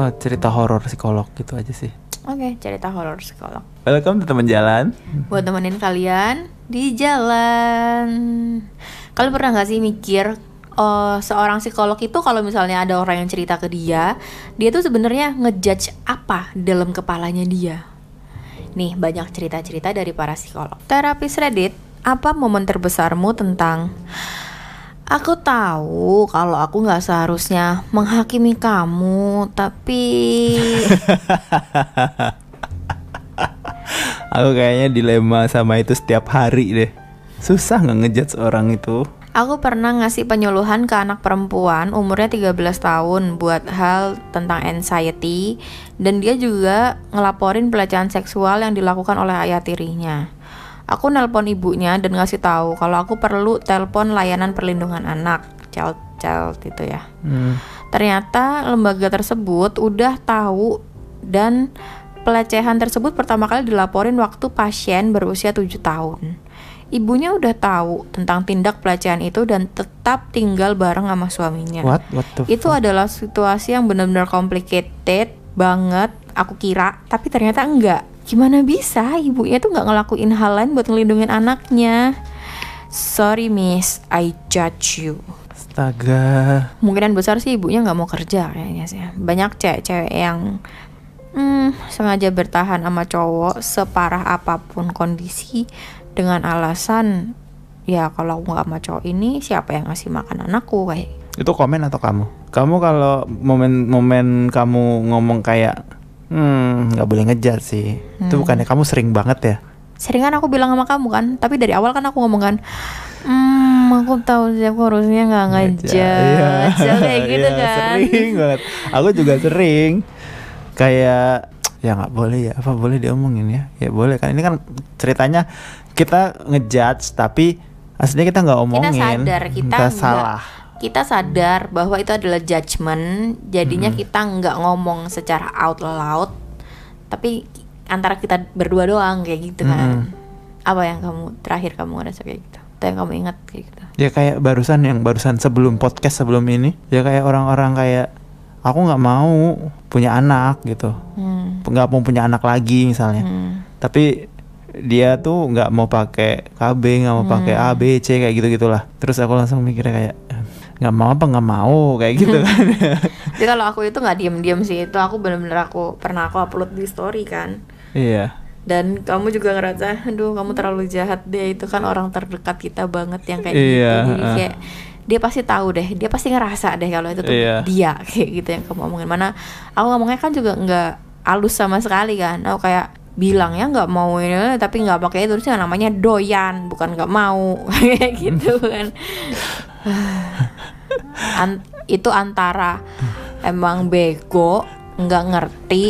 oh, cerita horor psikolog gitu aja sih. Oke, cerita horor psikolog. Welcome to teman jalan. Buat temenin kalian di jalan. Kalian pernah nggak sih mikir uh, seorang psikolog itu kalau misalnya ada orang yang cerita ke dia, dia tuh sebenarnya ngejudge apa dalam kepalanya dia. Nih banyak cerita-cerita dari para psikolog. Terapis Reddit, apa momen terbesarmu tentang Aku tahu kalau aku nggak seharusnya menghakimi kamu, tapi Aku kayaknya dilema sama itu setiap hari deh. Susah nggak ngejudge orang itu. Aku pernah ngasih penyuluhan ke anak perempuan umurnya 13 tahun buat hal tentang anxiety dan dia juga ngelaporin pelecehan seksual yang dilakukan oleh ayah tirinya. Aku nelpon ibunya dan ngasih tahu kalau aku perlu telepon layanan perlindungan anak, child child itu ya. Hmm. Ternyata lembaga tersebut udah tahu dan pelecehan tersebut pertama kali dilaporin waktu pasien berusia 7 tahun. Ibunya udah tahu tentang tindak pelecehan itu dan tetap tinggal bareng sama suaminya. What? What the Itu fuck? adalah situasi yang benar-benar complicated banget, aku kira, tapi ternyata enggak. Gimana bisa ibunya tuh nggak ngelakuin hal lain buat ngelindungin anaknya? Sorry miss, I judge you. Astaga. Kemungkinan besar sih ibunya nggak mau kerja kayaknya sih. Banyak cewek-cewek yang hmm, sengaja bertahan sama cowok separah apa pun kondisi dengan alasan ya kalau nggak sama cowok ini siapa yang ngasih makan anakku kayak Itu komen atau kamu? Kamu kalau momen-momen kamu ngomong kayak hmm nggak boleh ngejar sih. Itu Hmm. bukannya kamu sering banget ya? seringan aku bilang sama kamu kan tapi dari awal kan aku ngomong kan hmm aku tahu sih aku harusnya nggak ngajak Iya. kayak gitu Iya, kan Sering banget. Aku juga sering. Kayak ya nggak boleh ya apa boleh diomongin ya ya boleh kan ini kan ceritanya kita ngejudge tapi aslinya kita nggak omongin kita sadar kita nggak- salah kita sadar bahwa itu adalah judgement jadinya Hmm. kita nggak ngomong secara out loud tapi antara kita berdua doang kayak gitu kan Hmm. apa yang kamu terakhir kamu ngerasa kayak gitu atau yang kamu ingat kayak gitu ya kayak barusan yang barusan sebelum podcast sebelum ini ya kayak orang-orang kayak aku nggak mau punya anak gitu hmm. nggak mau punya anak lagi misalnya Hmm. tapi dia tuh nggak mau pakai KB nggak mau pakai A B C kayak gitu gitulah terus aku langsung mikirnya kayak nggak mau apa nggak mau kayak gitu kan. Jadi kalau aku itu nggak diem-diem sih itu aku bener-bener aku pernah aku upload di story kan. Iya. Dan kamu juga ngerasa aduh kamu terlalu jahat deh itu kan orang terdekat kita banget yang kayak Iya, gitu jadi kayak dia pasti tahu deh dia pasti ngerasa deh kalau itu tuh Iya. dia kayak gitu yang kamu omongin. Mana aku ngomongnya kan juga nggak halus sama sekali kan. Aku kayak bilang ya nggak mau ini tapi nggak pakai itu terusnya namanya doyan bukan nggak mau kayak gitu kan An- itu antara emang bego nggak ngerti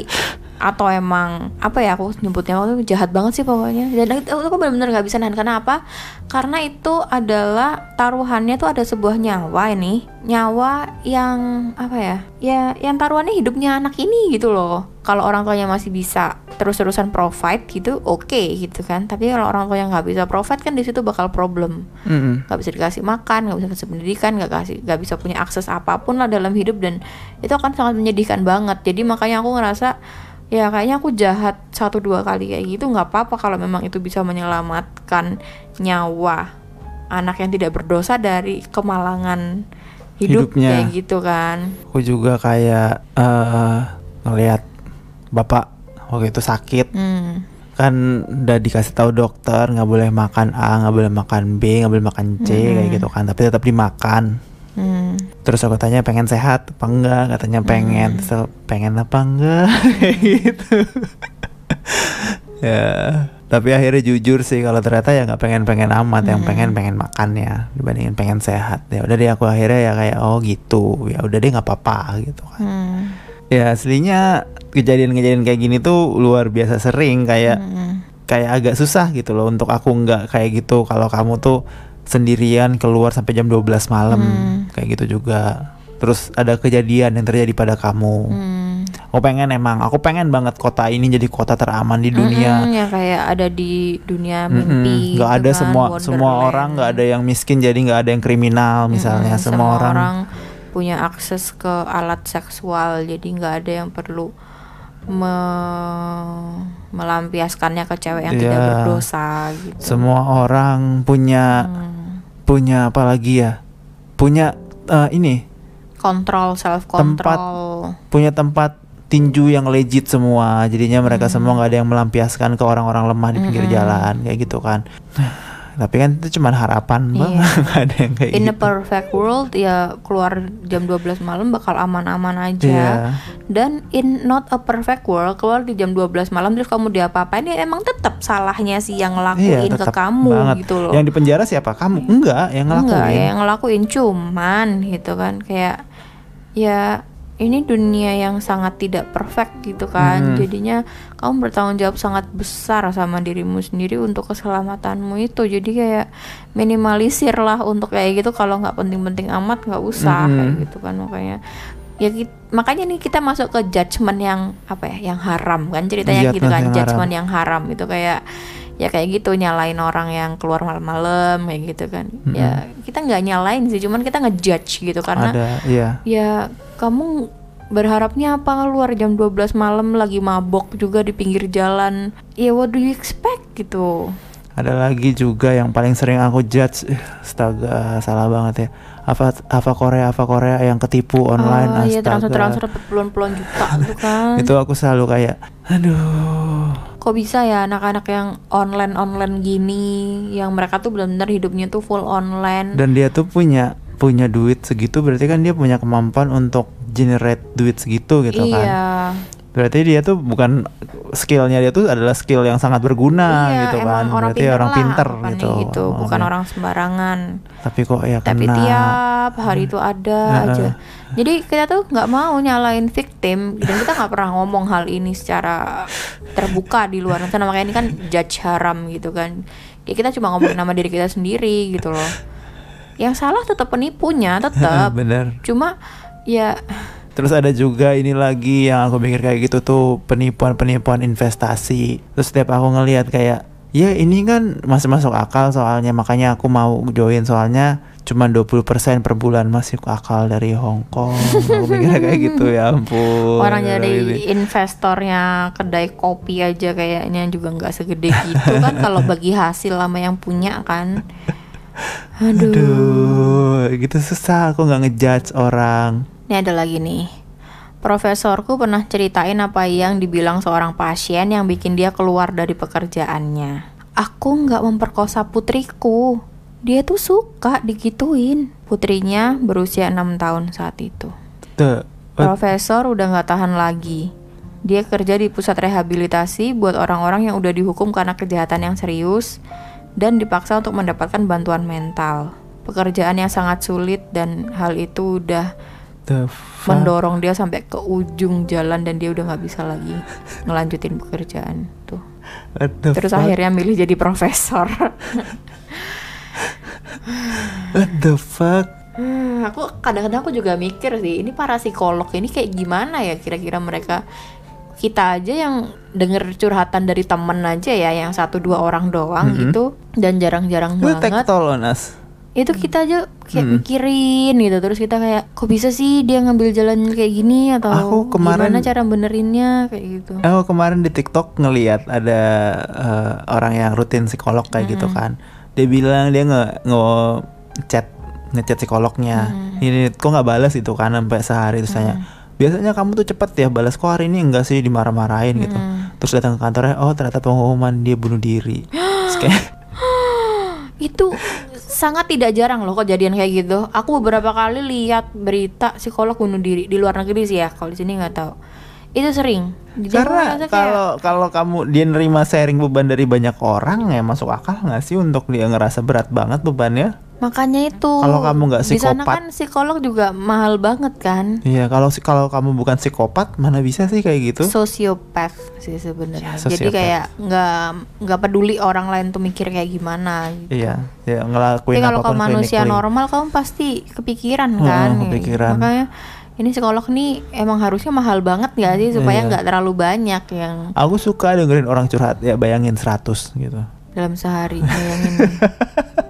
atau emang apa ya aku nyebutnya waktu itu jahat banget sih pokoknya. Dan itu aku benar-benar nggak bisa nahan. Karena apa? Karena itu adalah taruhannya tuh ada sebuah nyawa ini. Nyawa yang apa ya ya yang taruhannya hidupnya anak ini gitu loh. Kalau orang tuanya masih bisa terus-terusan provide gitu oke gitu kan. Tapi kalau orang tua yang nggak bisa provide kan di situ bakal problem. Nggak bisa dikasih makan nggak bisa kasih pendidikan nggak kasih nggak bisa punya akses apa pun lah dalam hidup. Dan itu akan sangat menyedihkan banget. Jadi makanya aku ngerasa ya kayaknya aku jahat satu dua kali kayak gitu nggak apa-apa kalau memang itu bisa menyelamatkan nyawa anak yang tidak berdosa dari kemalangan hidup Hidupnya. kayak gitu kan aku juga kayak eh ngelihat bapak waktu itu sakit hmm. kan udah dikasih tahu dokter nggak boleh makan A nggak boleh makan B nggak boleh makan C Hmm. kayak gitu kan tapi tetap dimakan Hmm. terus aku tanya pengen sehat apa enggak? Katanya pengen so pengen apa enggak? Kayak gitu. Ya tapi akhirnya jujur sih kalau ternyata ya nggak pengen pengen amat yang pengen pengen makan ya dibandingin pengen sehat. Ya udah deh aku akhirnya ya kayak oh gitu. Ya udah deh nggak apa-apa gitu kan. Hmm. ya aslinya kejadian-kejadian kayak gini tuh luar biasa sering kayak Hmm. kayak agak susah gitu loh untuk aku nggak kayak gitu. Kalau kamu tuh sendirian keluar sampai jam 12 malam Hmm. kayak gitu juga terus ada kejadian yang terjadi pada kamu Hmm. aku pengen emang aku pengen banget kota ini jadi kota teraman di dunia Mm-mm, yang kayak ada di dunia mimpi nggak gitu ada kan, semua semua Wonderland. orang nggak ada yang miskin jadi nggak ada yang kriminal misalnya Mm-mm, semua, orang, punya akses ke alat seksual jadi nggak ada yang perlu me- melampiaskannya ke cewek yang tidak Iya. berdosa gitu Semua orang punya Hmm. Punya apa lagi ya? Punya eh, ini kontrol self control punya tempat tinju yang legit semua jadinya mereka Hmm. semua nggak ada yang melampiaskan ke orang-orang lemah di pinggir Mm-mm. jalan kayak gitu kan tapi kan itu cuma harapan Iya. bang nggak ada yang kayak in a gitu. perfect world ya keluar jam 12 malam bakal aman-aman aja. Iya. dan in not a perfect world keluar di jam 12 malam terus kamu diapa-apain ya emang tetap salahnya sih yang ngelakuin ke Iya, tetap kamu banget. gitu loh. Yang di penjara siapa? Kamu? Enggak yang ngelakuin. Enggak ya yang ngelakuin cuman gitu kan. Kayak ya ini dunia yang sangat tidak perfect gitu kan. Hmm. jadinya kamu bertanggung jawab sangat besar sama dirimu sendiri untuk keselamatanmu itu. Jadi kayak minimalisir lah untuk kayak gitu. Kalau nggak penting-penting amat nggak usah Hmm. kayak gitu kan. Makanya ya kit- makanya nih kita masuk ke judgement yang apa ya yang haram kan ceritanya gitu kan. yang judgement yang haram itu kayak ya kayak gitu nyalain orang yang keluar malam-malam kayak gitu kan. Ya kita nggak nyalain sih cuman kita ngejudge gitu karena ada iya. ya kamu berharapnya apa? Keluar jam 12 malam lagi mabok juga di pinggir jalan. Ya what do you expect gitu? Ada lagi juga yang paling sering aku judge. Eh, astaga salah banget ya. Apa apa Korea apa Korea yang ketipu online ya astaga. transfer transfer puluhan-puluhan juta gitu kan? Itu aku selalu kayak aduh. Kok bisa ya anak-anak yang online online gini yang mereka tuh benar-benar hidupnya tuh full online? Dan dia tuh punya punya duit segitu berarti kan dia punya kemampuan untuk generate duit segitu gitu kan. Iya. Berarti dia tuh bukan skillnya dia tuh adalah skill yang sangat berguna iya, gitu kan. orang berarti pinter orang pinter gitu, gitu bukan Oke. orang sembarangan. Tapi kok ya tapi kena. tiap hari itu ada Heeh. aja. Jadi kita tuh nggak mau nyalain victim dan kita nggak pernah ngomong hal ini secara terbuka di luar sana. Makanya ini kan judge haram gitu kan. Ya kita cuma ngomongin nama diri kita sendiri gitu loh yang salah tetap penipunya tetap bener cuma ya Terus ada juga ini lagi yang aku pikir kayak gitu tuh penipuan-penipuan investasi. Terus setiap aku ngelihat kayak ya ini kan masih masuk akal soalnya makanya aku mau join soalnya cuma 20% per bulan masih akal dari Hong Kong. aku pikirnya kayak gitu ya ampun. orang jadi Ini. investornya kedai kopi aja kayaknya juga nggak segede gitu kan kalau bagi hasil lama yang punya kan aduh Aduh, gitu susah aku nggak ngejudge orang. Ini ada lagi nih. Profesorku pernah ceritain apa yang dibilang seorang pasien yang bikin dia keluar dari pekerjaannya. Aku nggak memperkosa putriku. Dia tuh suka digituin. Putrinya berusia 6 tahun saat itu. Tuh, Profesor udah nggak tahan lagi. Dia kerja di pusat rehabilitasi buat orang-orang yang udah dihukum karena kejahatan yang serius dan dipaksa untuk mendapatkan bantuan mental. Pekerjaan yang sangat sulit dan hal itu udah mendorong dia sampai ke ujung jalan dan dia udah nggak bisa lagi ngelanjutin pekerjaan tuh. Terus fuck? akhirnya milih jadi profesor. What the fuck? Hmm, aku kadang-kadang aku juga mikir sih, ini para psikolog ini kayak gimana ya kira-kira mereka kita aja yang denger curhatan dari temen aja ya yang satu dua orang doang Mhm. gitu dan jarang-jarang banget tektol Nas. itu kita aja kayak Mm. mikirin gitu terus kita kayak kok bisa sih dia ngambil jalan kayak gini atau Aku kemarin- gimana cara benerinnya kayak gitu Aku kemarin di TikTok ngeliat ada eh, orang yang rutin psikolog kayak gitu kan. Dia bilang dia nge nge chat ngechat psikolognya. Ini kok nggak balas itu kan sampai sehari terus tanya. Biasanya kamu tuh cepet ya balas kok hari ini enggak sih dimarah-marahin gitu. Terus datang ke kantornya, oh ternyata pengumuman dia bunuh diri. Kayak, itu sangat tidak jarang loh kejadian kayak gitu aku beberapa kali lihat berita psikolog bunuh diri di luar negeri sih ya kalau di sini nggak tahu itu sering Jadi karena ngerasa kayak, kalau kalau kamu dia nerima sharing beban dari banyak orang ya masuk akal nggak sih untuk dia ngerasa berat banget bebannya? Makanya itu Kalau kamu nggak di sana psikopat. kan psikolog juga mahal banget kan Iya, kalau si- kalau kamu bukan psikopat, mana bisa sih kayak gitu? sosiopath sih sebenarnya Ya, jadi kayak nggak nggak peduli orang lain tuh mikir kayak gimana gitu. Iya, ya ngelakuin Tapi kalau kamu manusia normal kamu pasti kepikiran Hmm, kan. kepikiran. Makanya ini psikolog nih emang harusnya mahal banget gak sih supaya Iya. nggak terlalu banyak yang Aku suka dengerin orang curhat, ya bayangin 100 gitu. dalam sehari bayangin.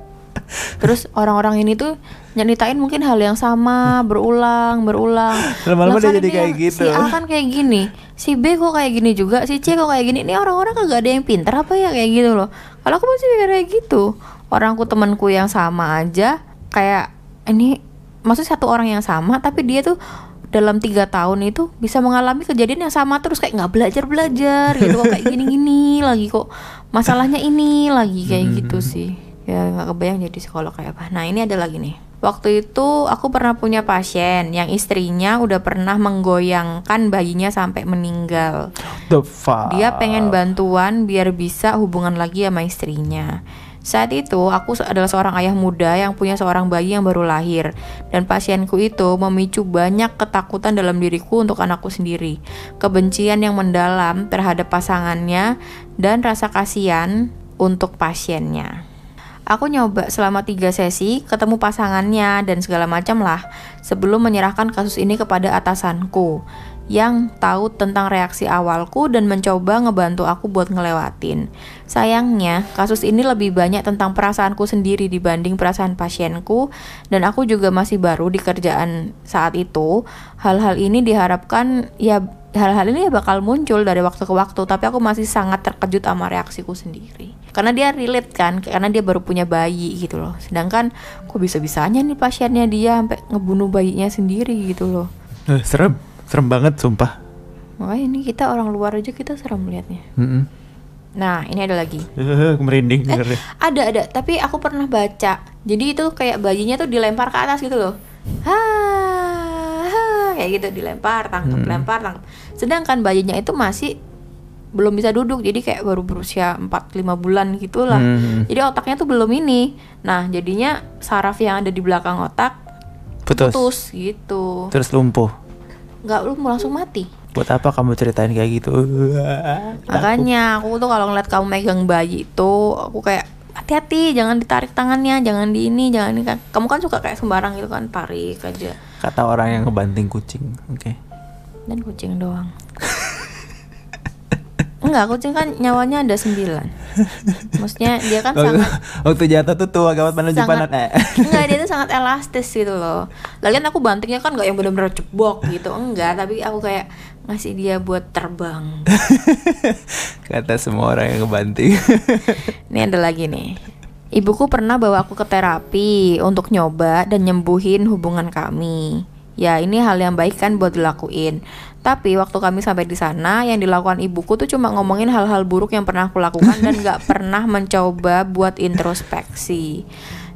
terus orang-orang ini tuh nyeritain mungkin hal yang sama berulang berulang. Lama-lama Lah dia kan jadi kayak gitu. si A kan kayak gini si B kok kayak gini juga si C kok kayak gini. Ini orang-orang kagak ada yang pintar apa ya kayak gitu loh. Kalau aku masih mikir kayak gitu. Orangku temanku yang sama aja kayak ini maksudnya satu orang yang sama tapi dia tuh dalam tiga tahun itu bisa mengalami kejadian yang sama terus. Kayak nggak belajar belajar gitu kok kayak gini-gini lagi kok masalahnya ini lagi kayak gitu sih ya nggak kebayang jadi psikolog kayak apa nah ini ada lagi nih waktu itu aku pernah punya pasien yang istrinya udah pernah menggoyangkan bayinya sampai meninggal The fuck. dia pengen bantuan biar bisa hubungan lagi sama istrinya. Saat itu aku adalah seorang ayah muda yang punya seorang bayi yang baru lahir dan pasienku itu memicu banyak ketakutan dalam diriku untuk anakku sendiri. Kebencian yang mendalam terhadap pasangannya dan rasa kasihan untuk pasiennya. Aku nyoba selama tiga sesi, ketemu pasangannya dan segala macam lah sebelum menyerahkan kasus ini kepada atasanku yang tahu tentang reaksi awalku dan mencoba ngebantu aku buat ngelewatin. Sayangnya, kasus ini lebih banyak tentang perasaanku sendiri dibanding perasaan pasienku dan aku juga masih baru di kerjaan saat itu. Hal-hal ini diharapkan ya hal-hal ini ya bakal muncul dari waktu ke waktu, tapi aku masih sangat terkejut sama reaksiku sendiri. Karena dia relate kan, karena dia baru punya bayi gitu loh. Sedangkan kok bisa-bisanya nih pasiennya dia sampai ngebunuh bayinya sendiri gitu loh. Eh, serem, serem banget sumpah. Makanya ini kita orang luar aja kita serem liatnya. Mm-mm. Nah, ini ada lagi. Eh, merinding dengernya. Ada ada, tapi aku pernah baca. Jadi itu kayak bayinya tuh dilempar ke atas gitu loh. Ha kayak gitu dilempar, tangkap, Hmm. lempar, tangkap. Sedangkan bayinya itu masih belum bisa duduk. Jadi kayak baru berusia 4 5 bulan gitulah. Hmm. Jadi otaknya tuh belum ini. Nah, jadinya saraf yang ada di belakang otak Putus. putus gitu. Terus lumpuh. Nggak lu mau langsung mati. Buat apa kamu ceritain kayak gitu? Makanya aku tuh kalau ngeliat kamu megang bayi itu aku kayak hati-hati jangan ditarik tangannya, jangan di ini, jangan ini kan. Kamu kan suka kayak sembarang gitu kan tarik aja. Kata orang yang ngebanting kucing. Oke. Dan kucing doang. Enggak, kucing kan nyawanya ada sembilan. Maksudnya dia kan Waktu, sangat waktu jatuh tuh tua gawat mana sangat panat eh. enggak dia tuh sangat elastis gitu loh. Lagian aku bantingnya kan enggak yang benar-benar ceblok gitu, enggak, tapi aku kayak ngasih dia buat terbang. Kata semua orang yang ngebanting. Ini ada lagi nih. Ibuku pernah bawa aku ke terapi untuk nyoba dan nyembuhin hubungan kami. Ya ini hal yang baik kan buat dilakuin. Tapi waktu kami sampai di sana, yang dilakukan ibuku tuh cuma ngomongin hal-hal buruk yang pernah aku lakukan dan gak pernah mencoba buat introspeksi.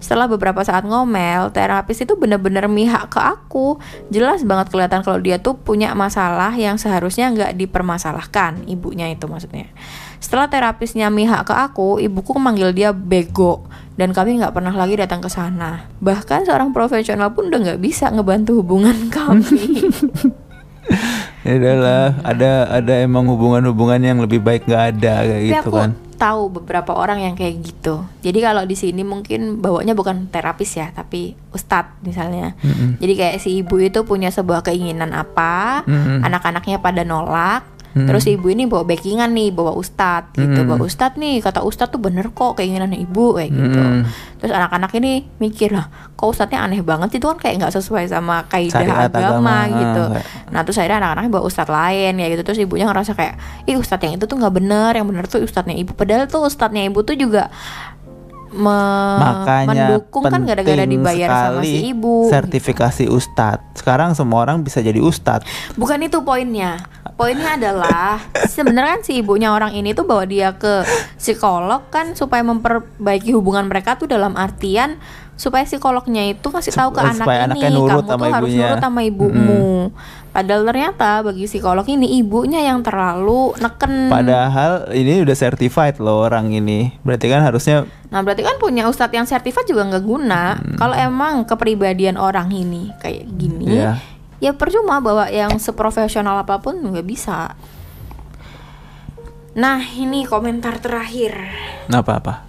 Setelah beberapa saat ngomel, terapis itu bener-bener mihak ke aku. Jelas banget kelihatan kalau dia tuh punya masalah yang seharusnya nggak dipermasalahkan, ibunya itu maksudnya. Setelah terapisnya mihak ke aku, ibuku memanggil dia bego dan kami nggak pernah lagi datang ke sana. Bahkan seorang profesional pun udah nggak bisa ngebantu hubungan kami. ya udahlah, ada ada emang hubungan-hubungan yang lebih baik nggak ada kayak Tapi gitu aku kan. tahu beberapa orang yang kayak gitu. Jadi kalau di sini mungkin bawanya bukan terapis ya, tapi ustadz misalnya. Mm-mm. Jadi kayak si ibu itu punya sebuah keinginan apa, Mm-mm. anak-anaknya pada nolak. Mm. Terus ibu ini bawa backingan nih, bawa ustadz gitu. Mm. Bawa ustadz nih, kata ustadz tuh bener kok keinginan ibu kayak gitu. Mm. Terus anak-anak ini mikir lah, kok ustadznya aneh banget itu kan kayak nggak sesuai sama kaidah Syariat agama, agama, gitu. ah, nggak. Nah terus akhirnya anak-anaknya bawa ustadz lain ya gitu Terus ibunya ngerasa kayak Ih ustadz yang itu tuh nggak bener Yang bener tuh ustadznya ibu Padahal tuh ustadznya ibu tuh juga me- Makanya Mendukung kan gara-gara dibayar sama si ibu Sertifikasi ustadz. Sekarang semua orang bisa jadi ustadz. Bukan itu poinnya Poinnya adalah Sebenarnya kan si ibunya orang ini tuh bawa dia ke psikolog kan Supaya memperbaiki hubungan mereka tuh dalam artian supaya psikolognya itu kasih tahu ke anak supaya ini kamu tuh harus ibunya." nurut sama ibumu. Padahal ternyata bagi psikolog ini ibunya yang terlalu neken. Padahal ini udah certified loh orang ini. Berarti kan harusnya Nah berarti kan punya ustadz yang sertifikat juga nggak guna. Hmm. Kalau emang kepribadian orang ini kayak gini, Iya. Ya percuma bawa yang seprofesional apa pun nggak bisa. Nah ini komentar terakhir. apa-apa.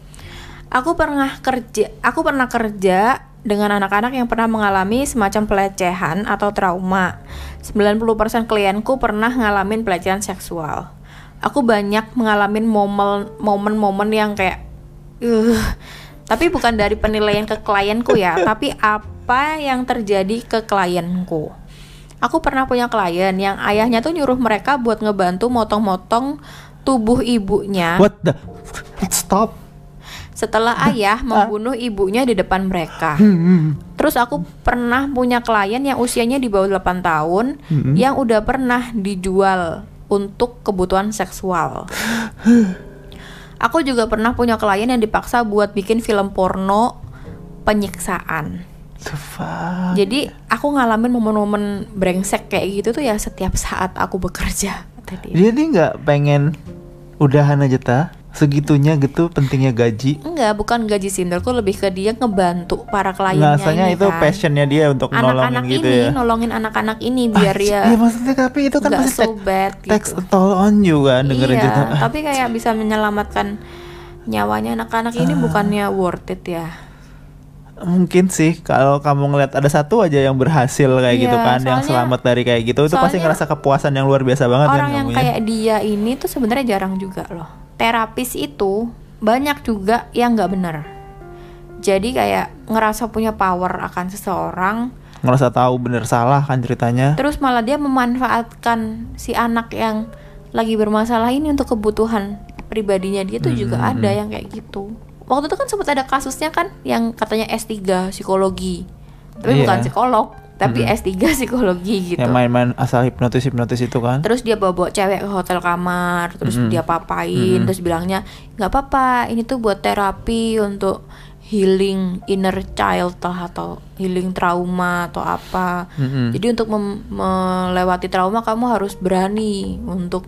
Aku pernah kerja, aku pernah kerja dengan anak-anak yang pernah mengalami semacam pelecehan atau trauma. 90% klienku pernah ngalamin pelecehan seksual. Aku banyak mengalami momen- momen-momen yang kayak uh, Tapi bukan dari penilaian ke klienku ya, tapi apa yang terjadi ke klienku. Aku pernah punya klien yang ayahnya tuh nyuruh mereka buat ngebantu motong-motong tubuh ibunya What the Stop setelah ayah membunuh ibunya di depan mereka. Terus aku pernah punya klien yang usianya di bawah 8 tahun yang udah pernah dijual untuk kebutuhan seksual. Aku juga pernah punya klien yang dipaksa buat bikin film porno penyiksaan. The fuck Jadi aku ngalamin momen-momen brengsek kayak gitu tuh ya setiap saat aku bekerja tadi. Dia nih nggak pengen Udahan aja ta Segitunya gitu pentingnya gaji Enggak, bukan gaji sih menurutku lebih ke dia ngebantu para kliennya Ngasanya ini itu kan. passionnya dia untuk anak-anak nolongin gitu ini ya nolongin anak-anak ini biar Anjir, dia ya maksudnya tapi itu kan pasti so bad Text gitu. toll on you kan dengerin iya, cerita tapi kayak bisa menyelamatkan nyawanya anak-anak Ah. ini bukannya worth it ya. Mungkin sih kalau kamu ngeliat ada satu aja yang berhasil kayak Iya, gitu kan Yang soalnya- selamat dari kayak gitu Itu pasti ngerasa kepuasan yang luar biasa banget kan Orang yang kamunya. kayak dia ini tuh sebenarnya jarang juga loh. Terapis itu banyak juga yang nggak bener. Jadi kayak ngerasa punya power akan seseorang, Ngerasa tahu bener salah kan ceritanya terus malah dia memanfaatkan si anak yang lagi bermasalah ini untuk kebutuhan pribadinya dia tuh juga Hmm, ada yang kayak gitu. Waktu itu kan sempat ada kasusnya kan yang katanya S3 psikologi. Tapi Iya. bukan psikolog, tapi S3 psikologi gitu. Yang main-main asal hipnotis-hipnotis itu kan Terus dia bawa cewek ke hotel kamar, terus dia papain, terus bilangnya nggak apa-apa, ini tuh buat terapi untuk healing inner child lah atau healing trauma atau apa. Mm-mm. Jadi untuk melewati trauma kamu harus berani untuk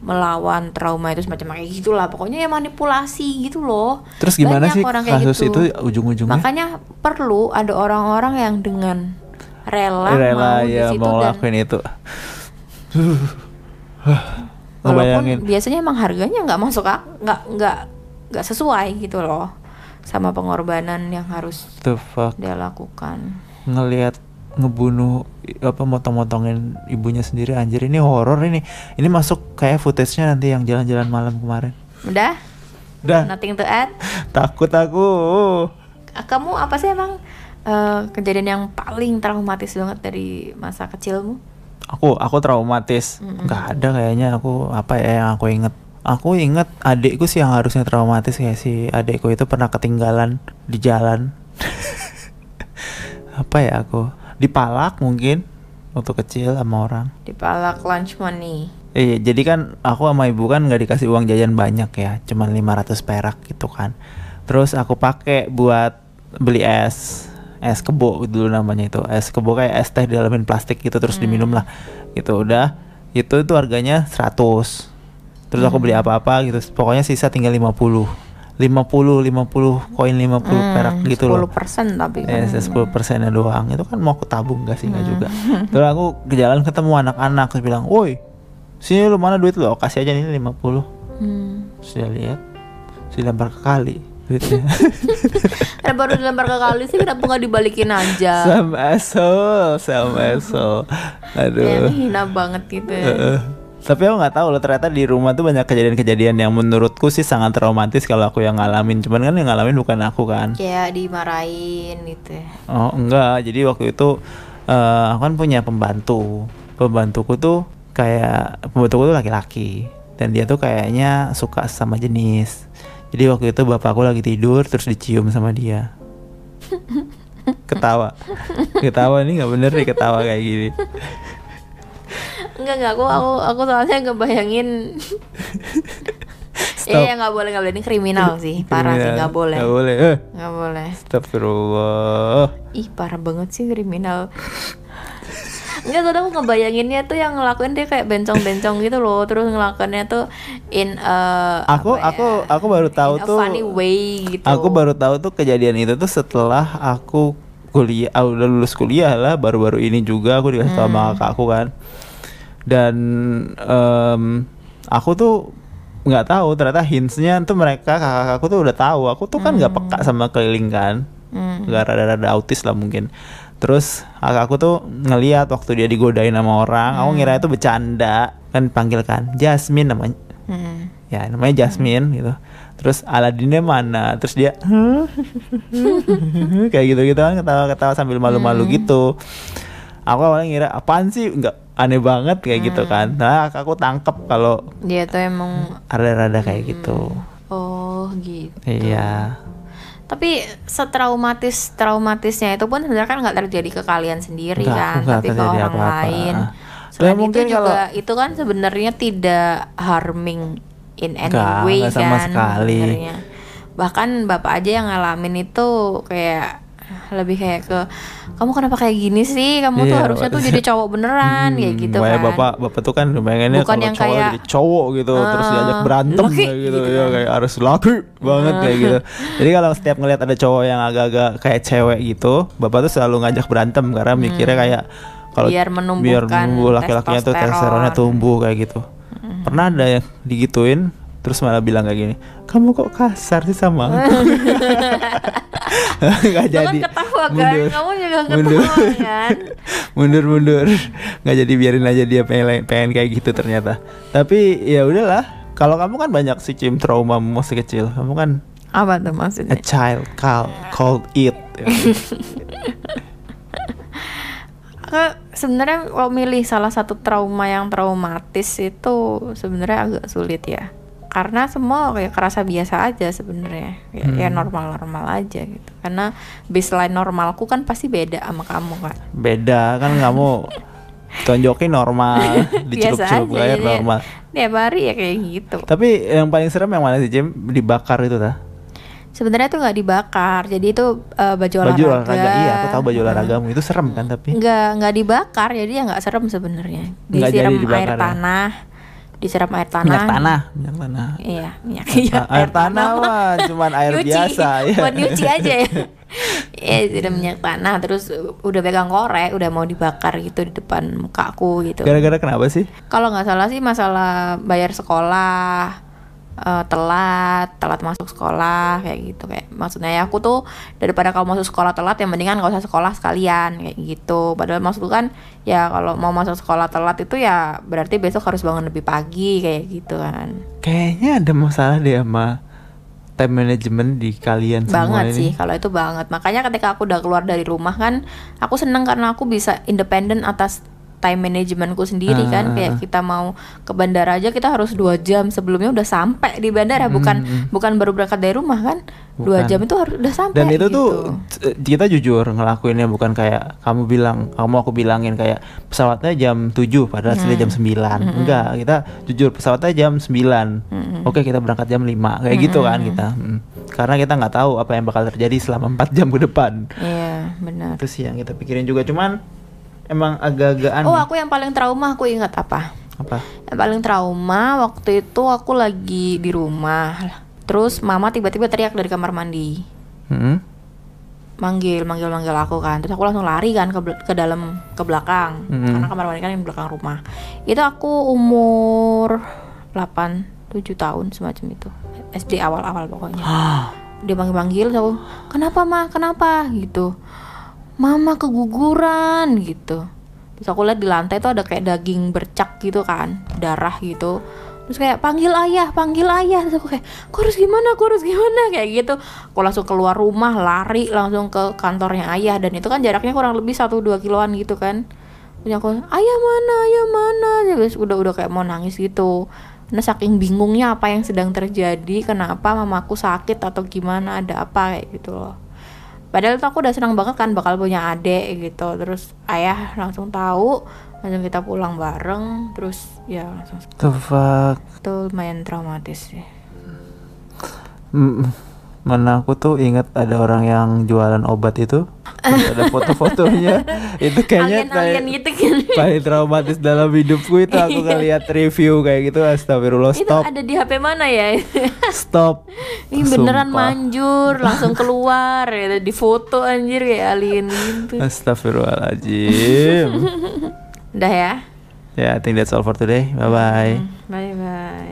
melawan trauma itu semacam kayak gitulah. Pokoknya ya manipulasi gitu loh. Terus gimana Banyak sih orang kayak kasus gitu. itu ujung-ujungnya Makanya perlu ada orang-orang yang dengan rela, Rela mau di ya situ mau dan itu Walaupun biasanya emang harganya nggak masuk ak nggak nggak nggak sesuai gitu loh sama pengorbanan yang harus The fuck dia lakukan. ngelihat ngebunuh apa motong-motongin ibunya sendiri. Anjir ini horor ini. Ini masuk kayak footage-nya nanti yang jalan-jalan malam kemarin. Udah? udah. Nothing to add? takut aku. Ah, Kamu apa sih emang eh, kejadian yang paling traumatis banget dari masa kecilmu? aku aku traumatis. Nggak ada kayaknya aku apa ya yang aku inget. Aku inget adikku sih yang harusnya traumatis kayak si adikku itu pernah ketinggalan di jalan. Apa ya aku dipalak mungkin waktu kecil sama orang Dipalak lunch money. Iya, jadi kan aku sama ibu kan nggak dikasih uang jajan banyak ya, cuman 500 perak gitu kan. Terus aku pakai buat beli es, es kebo dulu namanya itu. Es kebo kayak es teh di dalamin plastik gitu terus diminum lah. Gitu udah. Itu itu harganya 100. Terus aku beli apa-apa gitu. Pokoknya sisa tinggal 50. 50 50 koin 50 perak gitu loh. 10% tapi Ya, kan. sepuluh persennya doang. Itu kan mau aku tabung gak sih? Nggak juga. Terus aku ke jalan ketemu anak-anak terus bilang, woi, sini lu mana duit lu? Oh, kasih aja ini 50 Hmm. Dia lihat, terus dilempar ke kali duitnya. Eh baru dilempar ke kali sih kenapa nggak dibalikin aja? Sam asshole, Sam asshole. Kayaknya Aduh. hina banget gitu. ya. Tapi aku nggak tahu loh ternyata di rumah tuh banyak kejadian-kejadian yang menurutku sih sangat traumatis kalau aku yang ngalamin. Cuman kan yang ngalamin bukan aku kan. Kayak dimarahin gitu. ya. Oh enggak, jadi waktu itu eh aku kan punya pembantu. Pembantuku tuh kayak pembantuku tuh laki-laki dan dia tuh kayaknya suka sama jenis. Jadi waktu itu bapakku lagi tidur terus dicium sama dia. Ketawa, ketawa ini nggak bener nih ketawa kayak gini. Enggak enggak aku aku aku soalnya ngebayangin Stop. Iya nggak boleh nggak boleh ini kriminal sih parah sih nggak boleh Nggak boleh. Eh, nggak boleh Astagfirullah. ih parah banget sih kriminal Enggak soalnya aku ngebayanginnya tuh yang ngelakuin dia kayak bencong-bencong gitu loh terus ngelakuinnya tuh in a Aku apa aku ya, aku baru tahu in a tuh. funny way gitu Aku baru tahu tuh kejadian itu tuh setelah aku kuliah, ah, udah lulus kuliah lah, baru-baru ini juga aku dikasih Hmm. sama kakakku kan. Dan em, aku tuh nggak tahu ternyata hintsnya tuh mereka kakak-kakakku tuh udah tahu. Aku tuh kan nggak peka sama keliling kan, Hmm. nggak rada-rada autis lah mungkin. Terus kakakku tuh ngeliat waktu dia digodain sama orang, aku ngira itu bercanda kan panggil kan Jasmine namanya. Hmm. ya namanya Jasmine gitu terus Aladinnya mana terus dia kayak gitu gitu kan ketawa-ketawa sambil malu-malu Hmm. gitu aku awalnya ngira apaan sih nggak aneh banget kayak gitu Hmm. kan nah aku tangkep kalau Dia tuh emang rada-rada kayak gitu oh gitu. iya Tapi setraumatis traumatisnya itu pun sebenarnya kan nggak terjadi ke kalian sendiri Nggak, kan, nggak tapi ke orang apa-apa. lain. Ah. Selain Dan mungkin itu juga itu kan sebenarnya tidak harming in any Nggak, way nggak sama kan sekali. Bahkan bapak aja yang ngalamin itu kayak lebih kayak ke kamu kenapa kayak gini sih? Kamu tuh Iya, harusnya tuh jadi cowok beneran kayak Hmm, gitu makanya kan. bapak bapak tuh kan pengennya Bukan kalau yang cowok kayak, jadi cowok gitu terus "Ah, diajak berantem laki," kayak gitu, gitu ya kayak harus laki banget kayak gitu. Jadi kalau setiap ngelihat ada cowok yang agak-agak kayak cewek gitu bapak tuh selalu ngajak berantem karena mikirnya kayak kalau Hmm. Biar menumbuhkan biar nunggu laki-lakinya tuh testosteron. testosteronnya tumbuh kayak gitu. Pernah ada yang digituin terus malah bilang kayak gini kamu kok kasar sih sama aku nggak kan jadi. ketawa kan? Mundur. kamu juga Mundur. ketawa kan? Mundur mundur. Nggak jadi biarin aja dia pengen pengen kayak gitu ternyata. Tapi ya udahlah. Kalau kamu kan banyak sih cim trauma masih kecil. Kamu kan apa tuh a maksudnya child called called it. Aku sebenarnya kalau milih salah satu trauma yang traumatis itu sebenarnya agak sulit ya. Karena semua kayak kerasa biasa aja sebenarnya. Ya, ya Hmm. normal-normal aja gitu. Karena baseline normalku kan pasti beda sama kamu kan. beda kan kamu tonjokin normal dicelup-celup aja, air jadi normal Tiap hari ya kayak gitu. tapi yang paling serem yang mana sih Jim dibakar itu ta Sebenarnya tuh nggak dibakar. Jadi itu eh, baju olahraga. baju olahraga iya aku tahu baju olahragamu itu serem kan tapi nggak nggak dibakar jadi ya nggak serem sebenarnya disiram air ya? tanah disiram air tanah. Minyak tanah minyak tanah. Iya minyak. Ah, air tanah. mah cuman air Nyuci, biasa ya buat nyuci aja ya. Ya disiram minyak tanah terus udah pegang korek udah mau dibakar gitu di depan mukaku gitu. Gara-gara kenapa sih? Kalau nggak salah sih masalah bayar sekolah eh, telat telat masuk sekolah kayak gitu kayak maksudnya ya aku tuh daripada kamu masuk sekolah telat yang mendingan nggak usah sekolah sekalian kayak gitu. Padahal maksudku kan ya kalau mau masuk sekolah telat itu ya berarti besok harus bangun lebih pagi kayak gitu kan. Kayaknya ada masalah deh sama time management di kalian semua banget ini. sih kalau itu banget. Makanya ketika aku udah keluar dari rumah kan aku seneng karena aku bisa independen atas time managementku sendiri kan Ah. kayak kita mau ke bandara aja kita harus dua jam sebelumnya udah sampai di bandara bukan bukan baru berangkat dari rumah kan dua Hmm, Bukan. jam itu harus udah sampai Dan itu gitu. tuh kita jujur ngelakuinnya bukan kayak kamu bilang, kamu aku bilangin kayak pesawatnya jam 7 padahal Hmm. jam 9. Enggak, kita jujur pesawatnya jam 9. Hmm. Oke, kita berangkat jam 5. Kayak gitu kan kita. Mm. Karena kita nggak tahu apa yang bakal terjadi selama 4 jam ke depan. iya benar Itu sih yang kita pikirin juga cuman emang agak-agak aneh. oh aku yang paling trauma aku ingat apa? Apa? yang paling trauma waktu itu aku lagi di rumah. Terus mama tiba-tiba teriak dari kamar mandi. Hmm? manggil manggil manggil aku kan. Terus aku langsung lari kan ke ke dalam ke belakang. Mhm. karena kamar mandi kan yang di belakang rumah. Itu aku umur 8 7 tahun semacam itu. SD awal-awal pokoknya. Dia panggil-panggil terus aku kenapa mah kenapa? Gitu mama keguguran gitu. Terus aku lihat di lantai tuh ada kayak daging bercak gitu kan darah gitu. Terus kayak panggil ayah panggil ayah. Terus aku kayak aku harus gimana aku harus gimana? Kayak gitu. Aku langsung keluar rumah lari langsung ke kantornya ayah. Dan itu kan jaraknya kurang lebih 1-2 kiloan gitu kan. Punya aku ayah mana ayah mana? Terus udah udah kayak mau nangis gitu. Nah saking bingungnya apa yang sedang terjadi Kenapa mamaku sakit atau gimana Ada apa kayak gitu loh Padahal tuh aku udah senang banget kan bakal punya adik gitu. Terus ayah langsung tahu Langsung kita pulang bareng. Terus ya langsung The fuck? Itu lumayan traumatis sih. Mm, Mana aku tuh inget ada orang yang jualan obat itu ada foto-fotonya. Itu kayaknya Alien-alien paling, gitu kan. paling traumatis dalam hidupku itu Aku ngeliat review kayak gitu Astagfirullah Itu stop. ada di HP mana ya? Stop. Ini beneran Sumpah. manjur Langsung keluar ya Di foto anjir kayak alien gitu. Astagfirullahaladzim. Udah ya? Ya I think that's all for today. Bye bye Bye bye